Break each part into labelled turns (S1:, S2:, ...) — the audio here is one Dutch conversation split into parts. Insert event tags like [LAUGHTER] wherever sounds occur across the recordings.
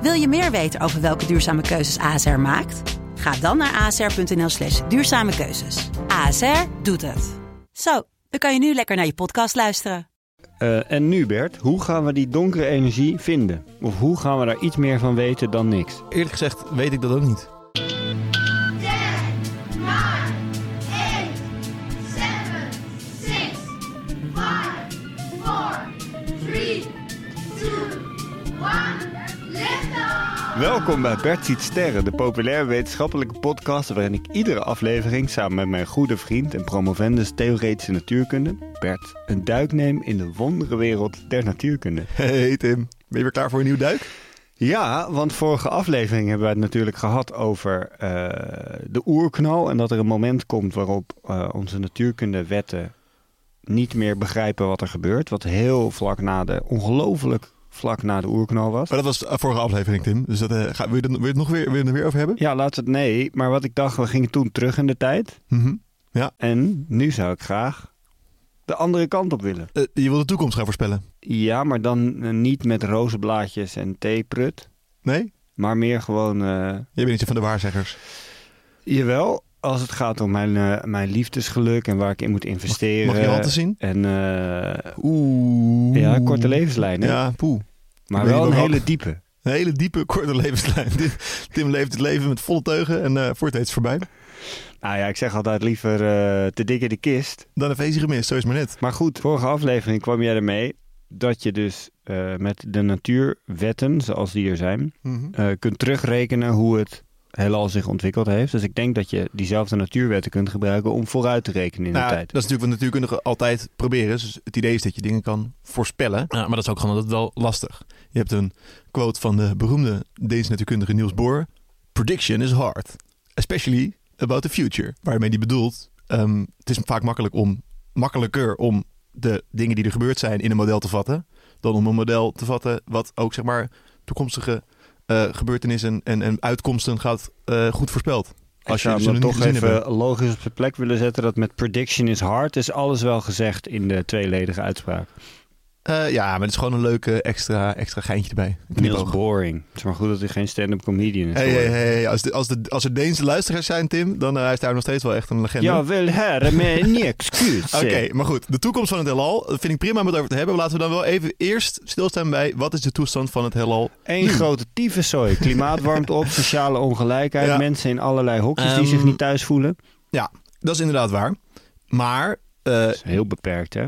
S1: Wil je meer weten over welke duurzame keuzes ASR maakt? Ga dan naar asr.nl slash duurzame keuzes. ASR doet het. Zo, dan kan je nu lekker naar je podcast luisteren.
S2: Uh, en nu Bert, hoe gaan we die donkere energie vinden? Of hoe gaan we daar iets meer van weten dan niks?
S3: Eerlijk gezegd weet ik dat ook niet.
S2: Welkom bij Bert ziet sterren, de populaire wetenschappelijke podcast waarin ik iedere aflevering samen met mijn goede vriend en promovendus theoretische natuurkunde, Bert, een duik neem in de wonderenwereld der natuurkunde.
S3: Hey Tim, ben je weer klaar voor een nieuw duik?
S2: Ja, want vorige aflevering hebben we het natuurlijk gehad over eh, de oerknal en dat er een moment komt waarop uh, onze natuurkundewetten niet meer begrijpen wat er gebeurt. Wat heel vlak na de, ongelooflijk vlak na de oerknal was.
S3: Maar dat was de vorige aflevering, Tim. Dus dat, uh, ga, wil, je, wil je het nog weer, wil je er weer over hebben?
S2: Ja, we het nee. Maar wat ik dacht, we gingen toen terug in de tijd.
S3: Mm -hmm. Ja.
S2: En nu zou ik graag de andere kant op willen.
S3: Uh, je wil de toekomst gaan voorspellen?
S2: Ja, maar dan uh, niet met rozenblaadjes en theeprut.
S3: Nee?
S2: Maar meer gewoon...
S3: Je bent niet van de waarzeggers.
S2: Jawel, als het gaat om mijn, uh, mijn liefdesgeluk en waar ik in moet investeren.
S3: Mag, mag je handen zien?
S2: En, uh,
S3: Oeh.
S2: Ja, korte levenslijn. Hè?
S3: Ja, poeh.
S2: Maar wel een hele diepe.
S3: Een hele diepe, korte levenslijn. [LAUGHS] Tim leeft het leven met volle teugen en uh, voor het heet voorbij.
S2: Nou ja, ik zeg altijd liever te dik in de kist.
S3: Dan een feestje gemist, zo is maar net.
S2: Maar goed, vorige aflevering kwam jij ermee dat je dus met de natuurwetten, zoals die er zijn,
S3: Mhm.
S2: mm -hmm. kunt terugrekenen hoe het heelal zich ontwikkeld heeft. Dus ik denk dat je diezelfde natuurwetten kunt gebruiken om vooruit te rekenen in
S3: nou,
S2: de tijd.
S3: Dat is natuurlijk wat natuurkundigen altijd proberen. Dus het idee is dat je dingen kan voorspellen. Ja, maar dat is ook gewoon altijd wel lastig. Je hebt een quote van de beroemde Deense natuurkundige Niels Bohr. Prediction is hard. Especially about the future. Waarmee die bedoelt, um, het is vaak makkelijk om, makkelijker om de dingen die er gebeurd zijn in een model te vatten. Dan om een model te vatten wat ook zeg maar toekomstige uh, gebeurtenissen en, en uitkomsten gaat uh, goed voorspeld.
S2: Als je hem toch even hebben. logisch op zijn plek willen zetten dat met prediction is hard, is alles wel gezegd in de tweeledige uitspraak.
S3: Uh, ja, maar het is gewoon een leuke extra, extra geintje erbij.
S2: Niels boring. Het is maar goed dat hij geen stand-up comedian is.
S3: Hey, hey, hey, als, de, als, de, als er Deense luisteraars zijn, Tim, dan uh, is daar nog steeds wel echt een legende.
S2: Ja, wel her, maar niet excuus. [LAUGHS]
S3: Oké, maar goed. De toekomst van het heelal vind ik prima om het over te hebben. Laten we dan wel even eerst stilstaan bij wat is de toestand van het heelal
S2: Eén grote tyfuszooi. Klimaat warmt op, sociale ongelijkheid, ja. mensen in allerlei hokjes um, die zich niet thuis voelen.
S3: Ja, dat is inderdaad waar. Maar...
S2: Uh, dat is heel beperkt, hè?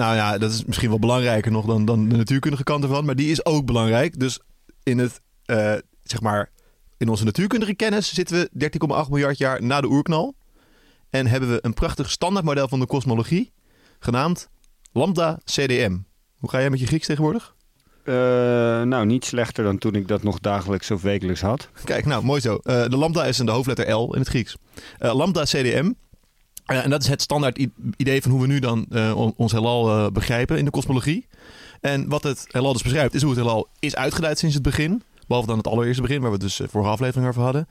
S3: Nou ja, dat is misschien wel belangrijker nog dan, dan de natuurkundige kant ervan. Maar die is ook belangrijk. Dus in het, uh, zeg maar, in onze natuurkundige kennis zitten we 13,8 miljard jaar na de oerknal. En hebben we een prachtig standaardmodel van de kosmologie, genaamd Lambda CDM. Hoe ga jij met je Grieks tegenwoordig?
S2: Uh, nou, niet slechter dan toen ik dat nog dagelijks of wekelijks had.
S3: Kijk, nou, mooi zo. Uh, de lambda is in de hoofdletter L in het Grieks. lambda CDM Uh, en dat is het standaard idee van hoe we nu dan uh, ons heelal uh, begrijpen in de kosmologie. En wat het heelal dus beschrijft, is hoe het heelal is uitgeleid sinds het begin. Behalve dan het allereerste begin, waar we dus vorige aflevering over hadden.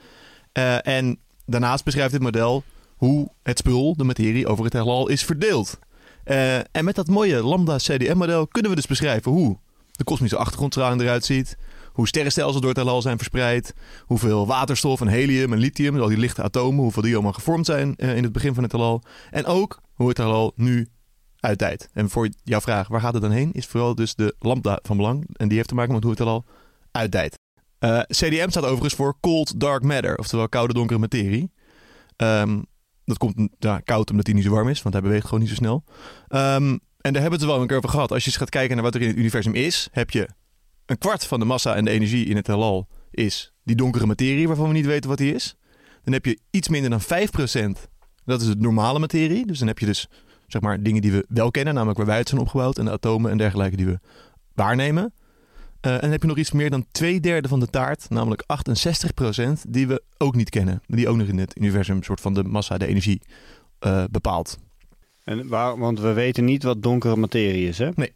S3: en daarnaast beschrijft dit model hoe het spul, de materie, over het heelal is verdeeld. en met dat mooie lambda-CDM-model kunnen we dus beschrijven hoe de kosmische achtergrondstraling eruit ziet. Hoe sterrenstelsels door het heelal zijn verspreid. Hoeveel waterstof en helium en lithium, al die lichte atomen, hoeveel die allemaal gevormd zijn uh, in het begin van het heelal. En ook hoe het heelal nu uitdijt. En voor jouw vraag, waar gaat het dan heen? Is vooral dus de lambda van belang. En die heeft te maken met hoe het heelal uitdijt. Uh, CDM staat overigens voor Cold Dark Matter, oftewel koude donkere materie. Um, Dat komt ja, koud omdat hij niet zo warm is, want hij beweegt gewoon niet zo snel. Ehm, en daar hebben we het wel een keer over gehad. Als je eens gaat kijken naar wat er in het universum is, heb je een kwart van de massa en de energie in het heelal is die donkere materie waarvan we niet weten wat die is. Dan heb je iets minder dan 5%, dat is de normale materie. Dus dan heb je dus zeg maar dingen die we wel kennen, namelijk waar wij uit zijn opgebouwd en de atomen en dergelijke die we waarnemen. Eh, en dan heb je nog iets meer dan twee derde van de taart, namelijk 68%, die we ook niet kennen. Die ook nog in het universum soort van de massa, de energie eh, bepaalt.
S2: En waar, want we weten niet wat donkere materie is, hè?
S3: Nee.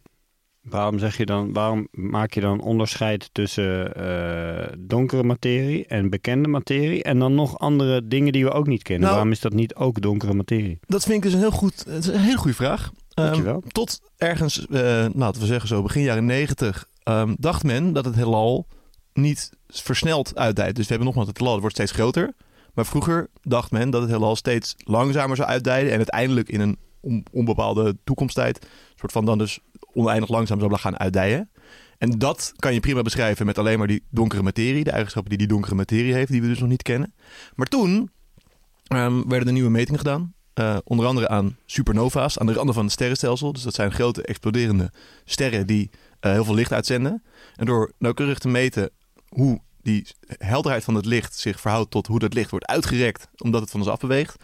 S2: Waarom, zeg je dan, waarom maak je dan onderscheid tussen eh, donkere materie en bekende materie en dan nog andere dingen die we ook niet kennen?
S3: Nou-
S2: waarom is dat niet ook donkere materie?
S3: Dat vind ik dus een heel goed, een hele goede vraag. Ehm, tot ergens, eh, nou, laten we zeggen zo, begin jaren 90, ehm, dacht men dat het heelal niet versneld uitdijt. Dus we hebben nogmaals, het heelal wordt steeds groter. Maar vroeger dacht men dat het heelal steeds langzamer zou uitdijden en uiteindelijk in een on- onbepaalde toekomsttijd, soort van dan dus oneindig langzaam zou gaan uitdijen. En dat kan je prima beschrijven met alleen maar die donkere materie, de eigenschappen die die donkere materie heeft, die we dus nog niet kennen. Maar toen ehm, werden er nieuwe metingen gedaan. Eh, onder andere aan supernova's aan de randen van het sterrenstelsel. Dus dat zijn grote exploderende sterren die eh, heel veel licht uitzenden. En door nauwkeurig te meten hoe die helderheid van het licht zich verhoudt tot hoe dat licht wordt uitgerekt, omdat het van ons afbeweegt,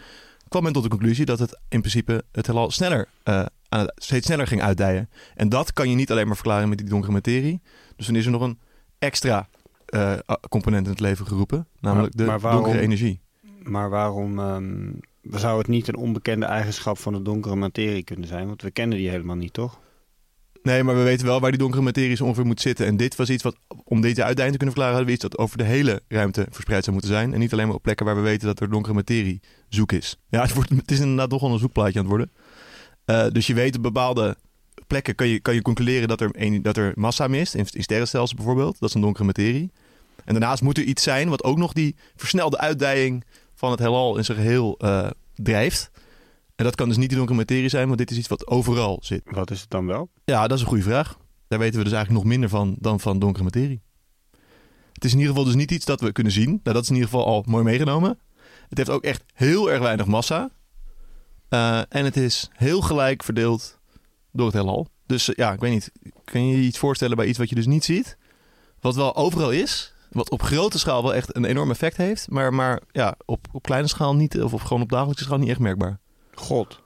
S3: kwam men tot de conclusie dat het in principe het heelal sneller, eh, aan het, steeds sneller ging uitdijen. En dat kan je niet alleen maar verklaren met die donkere materie. Dus dan is er nog een extra eh, component in het leven geroepen, namelijk
S2: Maar-
S3: de
S2: maar waarom-
S3: donkere energie.
S2: Maar waarom ehm, zou het niet een onbekende eigenschap van de donkere materie kunnen zijn? Want we kennen die helemaal niet, toch?
S3: Nee, maar we weten wel waar die donkere materie zo ongeveer moet zitten. En dit was iets wat, om deze uitdaging te kunnen verklaren, hadden we iets dat over de hele ruimte verspreid zou moeten zijn. En niet alleen maar op plekken waar we weten dat er donkere materie zoek is. Ja, het, wordt, het is inderdaad nog wel een zoekplaatje aan het worden. Eh, dus je weet op bepaalde plekken kan je, kan je concluderen dat er, een, dat er massa mist. In, in sterrenstelsels bijvoorbeeld. Dat is een donkere materie. En daarnaast moet er iets zijn wat ook nog die versnelde uitdijing van het heelal in zijn geheel eh, drijft. En dat kan dus niet die donkere materie zijn, want dit is iets wat overal zit.
S2: Wat is het dan wel?
S3: Ja, dat is een goede vraag. Daar weten we dus eigenlijk nog minder van dan van donkere materie. Het is in ieder geval dus niet iets dat we kunnen zien. Nou, dat is in ieder geval al mooi meegenomen. Het heeft ook echt heel erg weinig massa. Eh, en het is heel gelijk verdeeld door het heelal. Dus eh, ja, ik weet niet. Kan je je iets voorstellen bij iets wat je dus niet ziet? Wat wel overal is. Wat op grote schaal wel echt een enorm effect heeft. Maar, maar ja, op, op kleine schaal niet. Of op, gewoon op dagelijkse schaal niet echt merkbaar.
S2: God.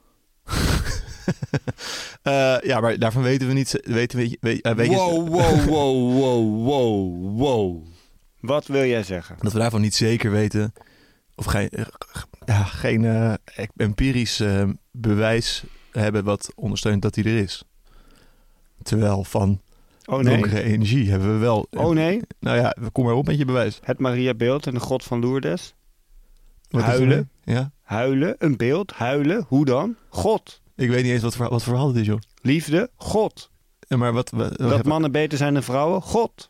S2: [LAUGHS] [LAUGHS]
S3: Eh, ja, maar daarvan weten we niet. Weten we, weet, eh, weet je-
S2: Wow, wow, [LAUGHS] wow, wow, wow, wow. Wat wil jij zeggen?
S3: dat we daarvan niet zeker weten. Of geen, eh, ja, geen empirisch bewijs hebben wat ondersteunt dat die er is. Terwijl van
S2: Oh nee.
S3: donkere energie hebben we wel.
S2: Oh nee.
S3: Nou ja, kom maar op met je bewijs.
S2: Het Mariabeeld en de God van Lourdes.
S3: Wat
S2: Huilen.
S3: Ja.
S2: Huilen, een beeld, huilen. Hoe dan? God.
S3: Ik weet niet eens wat voor, wat voor verhaal het is, joh.
S2: Liefde, God.
S3: Ja, Maar wat, wat, wat-
S2: Dat mannen beter zijn dan vrouwen, God.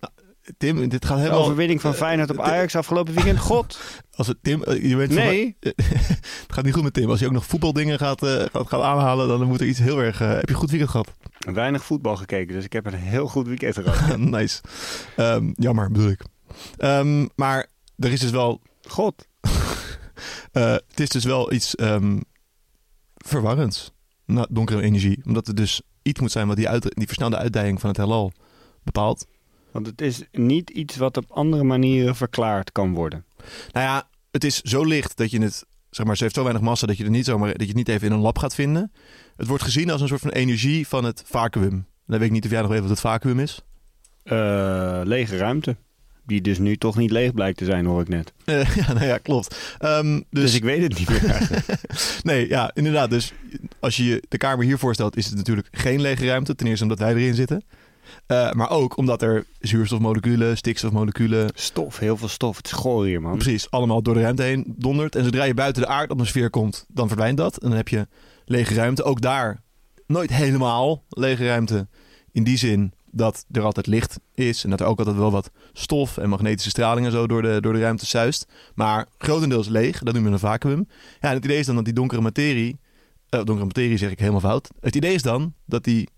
S3: Tim, dit gaat
S2: De
S3: helemaal.
S2: overwinning van Feyenoord op Ajax afgelopen weekend, God. [LAUGHS]
S3: Als het Tim, eh, je van-
S2: Nee. [LAUGHS]
S3: het gaat niet goed met Tim. Als je ook nog voetbaldingen gaat, eh, gaat, gaat aanhalen, dan moet er iets heel erg. eh, heb je een goed weekend gehad?
S2: Weinig voetbal gekeken, dus ik heb een heel goed weekend gehad. [LAUGHS]
S3: nice. Ehm, jammer, bedoel ik. Ehm, maar er is dus wel.
S2: God.
S3: eh, het is dus wel iets ehm verwarrends. Na- donkere energie. Omdat het dus iets moet zijn wat die, uit, die versnelde uitdijing van het heelal bepaalt.
S2: Want het is niet iets wat op andere manieren verklaard kan worden.
S3: Nou ja, het is zo licht dat je het. Zeg maar, ze heeft zo weinig massa dat je, er niet zomaar, dat je het niet even in een lab gaat vinden. Het wordt gezien als een soort van energie van het vacuüm. Dan weet ik niet of jij nog weet wat het vacuüm is.
S2: Eh, lege ruimte. Die dus nu toch niet leeg blijkt te zijn, hoor ik net.
S3: Eh, [LAUGHS] ja, nou ja, klopt. Ehm,
S2: Dus,
S3: dus
S2: ik weet het niet meer. [LAUGHS]
S3: Nee, ja, inderdaad. Dus als je je de kamer hier voorstelt, is het natuurlijk geen lege ruimte. Ten eerste omdat wij erin zitten. Eh, maar ook omdat er zuurstofmoleculen, stikstofmoleculen,
S2: Stof, heel veel stof. Het is goor hier, man.
S3: precies, allemaal door de ruimte heen dondert. En zodra je buiten de aardatmosfeer komt, dan verdwijnt dat. En dan heb je lege ruimte. Ook daar nooit helemaal lege ruimte. In die zin dat er altijd licht is. En dat er ook altijd wel wat stof en magnetische straling en zo door de, door de ruimte zuist. Maar grotendeels leeg. Dat noemen we een vacuüm. Ja, en het idee is dan dat die donkere materie... eh, donkere materie zeg ik helemaal fout. Het idee is dan dat die...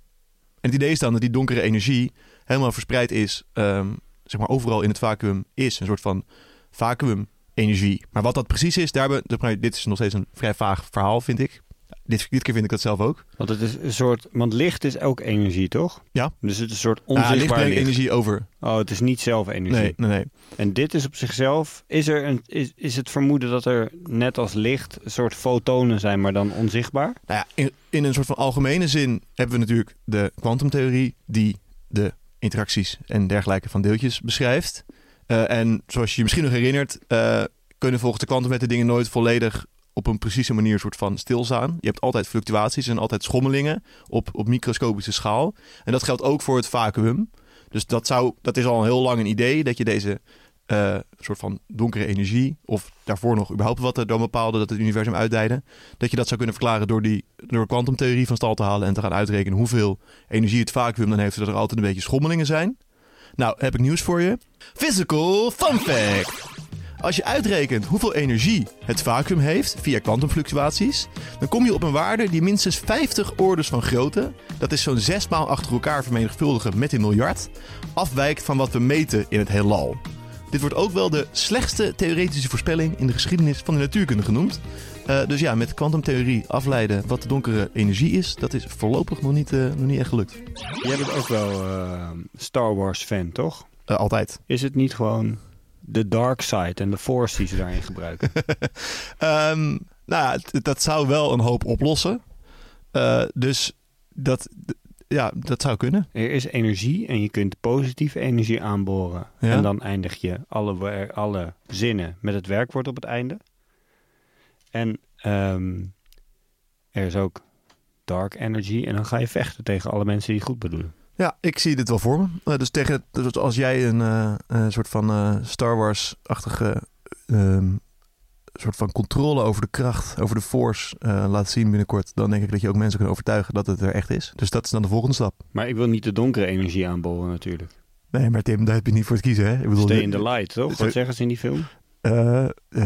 S3: En het idee is dan dat die donkere energie helemaal verspreid is... ehm, zeg maar overal in het vacuüm is. Een soort van vacuüm energie. Maar wat dat precies is, daar hebben, dit is nog steeds een vrij vaag verhaal, vind ik. Dit, dit keer vind ik dat zelf ook.
S2: Want het is een soort... Want licht is ook energie, toch?
S3: Ja.
S2: Dus het is een soort
S3: Nou, licht
S2: onzichtbaar
S3: brengt
S2: licht.
S3: energie over.
S2: Oh, het is niet zelf energie.
S3: Nee, nee, nee.
S2: En dit is op zichzelf... Is, er een, is, is het vermoeden dat er net als licht een soort fotonen zijn, maar dan onzichtbaar?
S3: Nou ja, in, in een soort van algemene zin hebben we natuurlijk de kwantumtheorie die de interacties en dergelijke van deeltjes beschrijft. Eh, en zoals je je misschien nog herinnert, eh, kunnen volgens de kwantumwet dingen nooit volledig op een precieze manier soort van stilstaan. Je hebt altijd fluctuaties en altijd schommelingen op, op microscopische schaal. En dat geldt ook voor het vacuüm. Dus dat, zou, dat is al heel lang een idee dat je deze eh, soort van donkere energie, of daarvoor nog überhaupt wat er dan bepaalde dat het universum uitdijde, dat je dat zou kunnen verklaren door die door kwantumtheorie van stal te halen en te gaan uitrekenen hoeveel energie het vacuüm dan heeft, zodat er altijd een beetje schommelingen zijn. Nou, heb ik nieuws voor je. Physical fun fact. Als je uitrekent hoeveel energie het vacuüm heeft via kwantumfluctuaties, dan kom je op een waarde die minstens 50 orders van grootte, dat is zo'n zes maal achter elkaar vermenigvuldigen met een miljard, afwijkt van wat we meten in het heelal. Dit wordt ook wel de slechtste theoretische voorspelling in de geschiedenis van de natuurkunde genoemd. Eh, dus ja, met kwantumtheorie afleiden wat de donkere energie is, dat is voorlopig nog niet, eh, nog niet echt gelukt.
S2: Jij bent ook wel eh, Star Wars fan, toch?
S3: Altijd.
S2: Is het niet gewoon de dark side en de force die ze daarin gebruiken? [LAUGHS]
S3: Ehm, nou ja, dat zou wel een hoop oplossen. Eh, dus dat, ja, dat zou kunnen.
S2: er is energie en je kunt positieve energie aanboren.
S3: Ja.
S2: En dan eindig je alle, alle zinnen met het werkwoord op het einde. En ehm, er is ook dark energy. En dan ga je vechten tegen alle mensen die goed bedoelen.
S3: Ja, ik zie dit wel voor me. Eh, dus tegen, dus als jij een eh, soort van eh, Star Wars-achtige ehm, soort van controle over de kracht, over de force laat zien binnenkort, dan denk ik dat je ook mensen kan overtuigen dat het er echt is. Dus dat is dan de volgende stap.
S2: Maar ik wil niet de donkere energie aanboren natuurlijk.
S3: Nee, maar Tim, daar heb je niet voor het kiezen, hè? Ik bedoel,
S2: Stay in the light, toch? Wat zeggen ze in die film?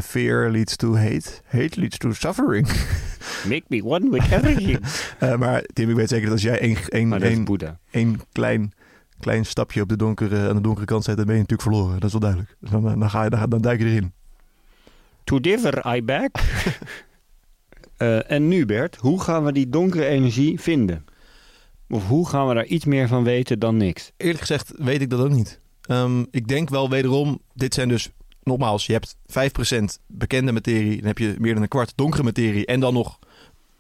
S3: fear leads to hate. Hate leads to suffering. [LAUGHS]
S2: Make me one with everything. [LAUGHS]
S3: Eh, maar Tim, ik weet zeker dat als jij één, één, één, één klein, klein stapje op de donkere, aan de donkere kant zet, dan ben je natuurlijk verloren. Dat is wel duidelijk. Dus dan, dan, ga je, dan, dan duik je erin.
S2: To differ, I back. [LAUGHS] Eh, en nu Bert, hoe gaan we die donkere energie vinden? Of hoe gaan we daar iets meer van weten dan niks?
S3: Eerlijk gezegd weet ik dat ook niet. Ehm, ik denk wel wederom, dit zijn dus, nogmaals, je hebt 5% bekende materie, dan heb je meer dan een kwart donkere materie en dan nog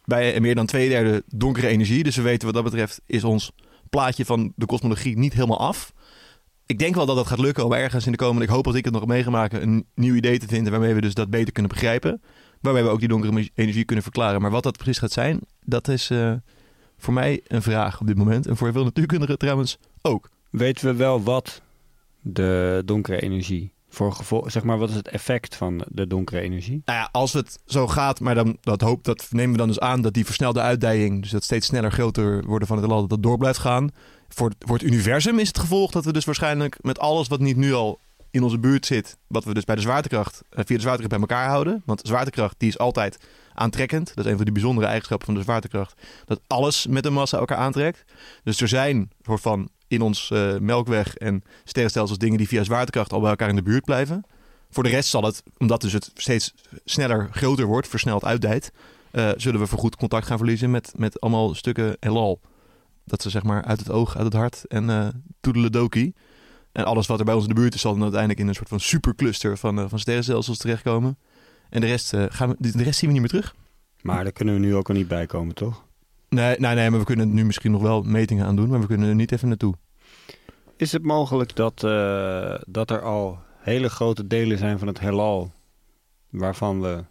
S3: bij meer dan twee derde donkere energie. Dus we weten wat dat betreft is ons plaatje van de kosmologie niet helemaal af. Ik denk wel dat dat gaat lukken om ergens in de komende, ik hoop dat ik het nog meegemaakt, een nieuw idee te vinden waarmee we dus dat beter kunnen begrijpen. Waarmee we ook die donkere energie kunnen verklaren. Maar wat dat precies gaat zijn, dat is eh, voor mij een vraag op dit moment. En voor veel natuurkundigen trouwens ook.
S2: Weten we wel wat de donkere energie voor zeg maar, wat is het effect van de donkere energie?
S3: Nou ja, als het zo gaat, maar dan dat hoop, dat nemen we dan dus aan dat die versnelde uitdijing, dus dat steeds sneller groter worden van het heelal, dat door blijft gaan. Voor, voor het universum is het gevolg dat we dus waarschijnlijk met alles wat niet nu al in onze buurt zit, wat we dus bij de zwaartekracht, eh, via de zwaartekracht bij elkaar houden. Want zwaartekracht die is altijd aantrekkend. Dat is een van die bijzondere eigenschappen van de zwaartekracht. Dat alles met een massa elkaar aantrekt. Dus er zijn soort van in ons eh, melkweg en sterrenstelsels dingen die via zwaartekracht al bij elkaar in de buurt blijven. Voor de rest zal het, omdat dus het steeds sneller groter wordt, versneld uitdijt, eh, zullen we voorgoed contact gaan verliezen met, met allemaal stukken heelal. Dat ze zeg maar uit het oog, uit het hart en eh toedeledokie. En alles wat er bij ons in de buurt is, zal dan uiteindelijk in een soort van supercluster van, van sterrenstelsels terechtkomen. En de rest, gaan we, de rest zien we niet meer terug.
S2: Maar daar kunnen we nu ook al niet bij komen, toch?
S3: Nee, nee, nee, maar we kunnen nu misschien nog wel metingen aan doen, maar we kunnen er niet even naartoe.
S2: Is het mogelijk dat, eh, dat er al hele grote delen zijn van het heelal waarvan we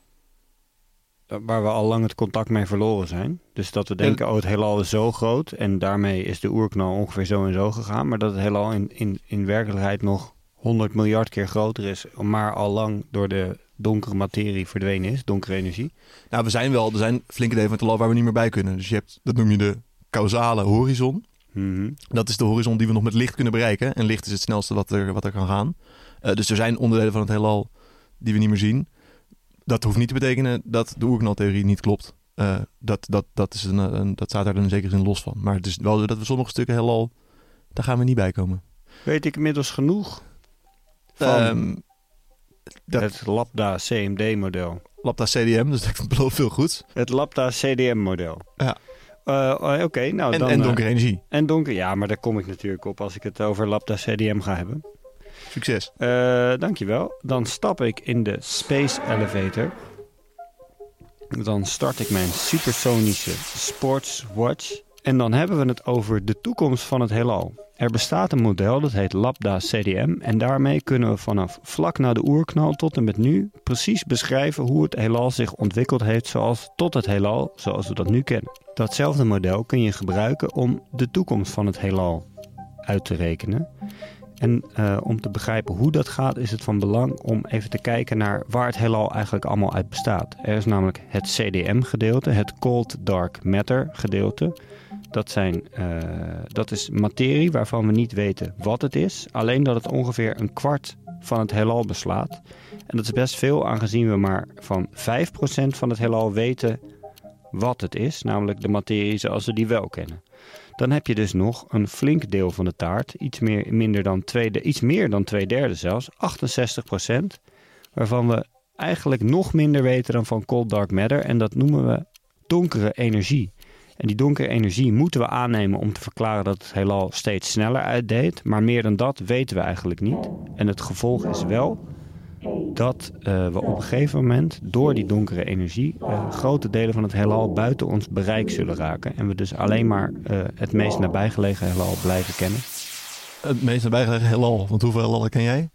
S2: waar we al lang het contact mee verloren zijn? Dus dat we denken, oh het heelal is zo groot en daarmee is de oerknal ongeveer zo en zo gegaan, maar dat het heelal in, in, in werkelijkheid nog 100 miljard keer groter is, maar al lang door de donkere materie verdwenen is, donkere energie.
S3: Nou, we zijn wel, er zijn flinke delen van het heelal waar we niet meer bij kunnen. Dus je hebt, dat noem je de causale horizon.
S2: Mhm.
S3: Dat is de horizon die we nog met licht kunnen bereiken. En licht is het snelste wat er, wat er kan gaan. Eh, dus er zijn onderdelen van het heelal die we niet meer zien. Dat hoeft niet te betekenen dat de oerknaltheorie niet klopt. Eh, dat, dat, dat, is een, een- dat staat daar dan in zekere zin los van. Maar het is wel zo dat we sommige stukken heelal, daar gaan we niet bij komen.
S2: Weet ik inmiddels genoeg van
S3: Ehm, Dat-
S2: Het Lambda CMD-model.
S3: Lambda CDM, dus dat [LAUGHS] belooft veel goeds.
S2: Het Lambda CDM-model.
S3: Ja.
S2: Eh, Oké, nou
S3: En,
S2: dan...
S3: en
S2: eh,
S3: donkere energie.
S2: en donker, ja, maar daar kom ik natuurlijk op als ik het over Lambda CDM ga hebben.
S3: Succes.
S2: Eh, dankjewel. Dan stap ik in de Space Elevator. Dan start ik mijn supersonische Sports Watch. En dan hebben we het over de toekomst van het heelal. Er bestaat een model dat heet Lambda CDM. En daarmee kunnen we vanaf vlak na de oerknal tot en met nu precies beschrijven hoe het heelal zich ontwikkeld heeft zoals tot het heelal zoals we dat nu kennen. Datzelfde model kun je gebruiken om de toekomst van het heelal uit te rekenen. En eh, om te begrijpen hoe dat gaat, is het van belang om even te kijken naar waar het heelal eigenlijk allemaal uit bestaat. Er is namelijk het CDM-gedeelte, het Cold Dark Matter gedeelte. Dat, zijn, eh, dat is materie waarvan we niet weten wat het is, alleen dat het ongeveer een kwart van het heelal beslaat. En dat is best veel, aangezien we maar van 5% van het heelal weten wat het is, namelijk de materie zoals we die wel kennen. Dan heb je dus nog een flink deel van de taart, iets meer, minder dan twee, iets meer dan twee derde zelfs, 68% waarvan we eigenlijk nog minder weten dan van cold dark matter. En dat noemen we donkere energie. En die donkere energie moeten we aannemen om te verklaren dat het heelal steeds sneller uitdeed. Maar meer dan dat weten we eigenlijk niet. En het gevolg is wel dat eh, we op een gegeven moment door die donkere energie eh, grote delen van het heelal buiten ons bereik zullen raken. En we dus alleen maar eh, het meest nabijgelegen heelal blijven kennen.
S3: Het meest nabijgelegen heelal. Want hoeveel heelallen ken jij?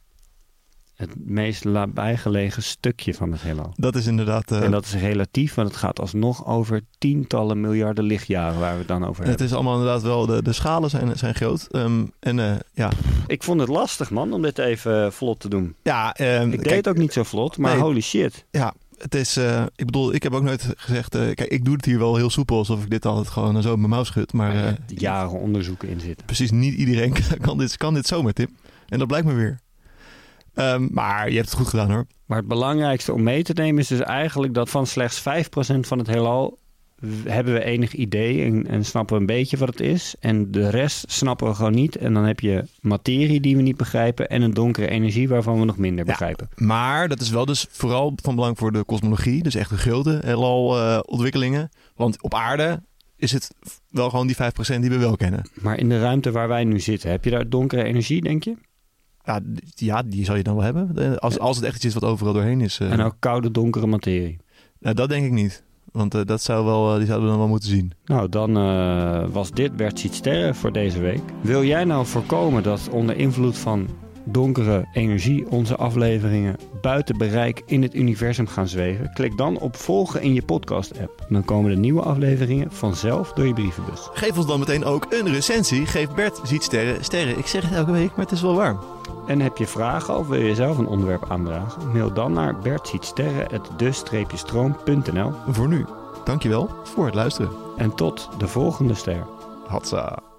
S2: Het meest nabijgelegen stukje van het heelal.
S3: Dat is inderdaad... eh,
S2: En dat is relatief, want het gaat alsnog over tientallen miljarden lichtjaren waar we het dan over
S3: het
S2: hebben.
S3: is allemaal inderdaad wel... De, de schalen zijn, zijn groot. Ehm, en eh, ja...
S2: Ik vond het lastig, man, om dit even vlot te doen.
S3: Ja, ehm,
S2: Ik
S3: kijk,
S2: deed het ook niet zo vlot, maar
S3: Nee.
S2: holy shit.
S3: Ja, het is... eh, ik bedoel, ik heb ook nooit gezegd... kijk, ik doe het hier wel heel soepel. Alsof ik dit altijd gewoon zo in mijn mouw schud. Maar
S2: Jaren onderzoeken in zitten.
S3: precies niet iedereen [LAUGHS] kan dit, kan dit zomaar, Tim. En dat blijkt me weer. Ehm, maar je hebt het goed gedaan, hoor.
S2: Maar het belangrijkste om mee te nemen is dus eigenlijk dat van slechts 5% van het heelal hebben we enig idee en, en snappen we een beetje wat het is. En de rest snappen we gewoon niet. En dan heb je materie die we niet begrijpen en een donkere energie waarvan we nog minder
S3: Ja.
S2: begrijpen.
S3: Maar dat is wel dus vooral van belang voor de kosmologie. Dus echt de grote heelal ontwikkelingen. Want op aarde is het wel gewoon die 5% die we wel kennen.
S2: Maar in de ruimte waar wij nu zitten, heb je daar donkere energie, denk je?
S3: Ja, ja die zal je dan wel hebben. Eh, Als, als het echt iets is wat overal doorheen is. eh.
S2: En ook koude donkere materie.
S3: nou, dat denk ik niet. Want eh, dat zou wel, die zouden we dan wel moeten zien.
S2: Nou, dan was dit Bert Ziet Sterren voor deze week. Wil jij nou voorkomen dat onder invloed van donkere energie onze afleveringen buiten bereik in het universum gaan zweven? Klik dan op volgen in je podcast-app. Dan komen de nieuwe afleveringen vanzelf door je brievenbus.
S3: Geef ons dan meteen ook een recensie. Geef Bert ziet sterren. Sterren, ik zeg het elke week, maar het is wel warm.
S2: En heb je vragen of wil je zelf een onderwerp aandragen? Mail dan naar bertzietsterren.de-stroom.nl
S3: Voor nu, dankjewel voor het luisteren.
S2: En tot de volgende ster.
S3: Hatsa.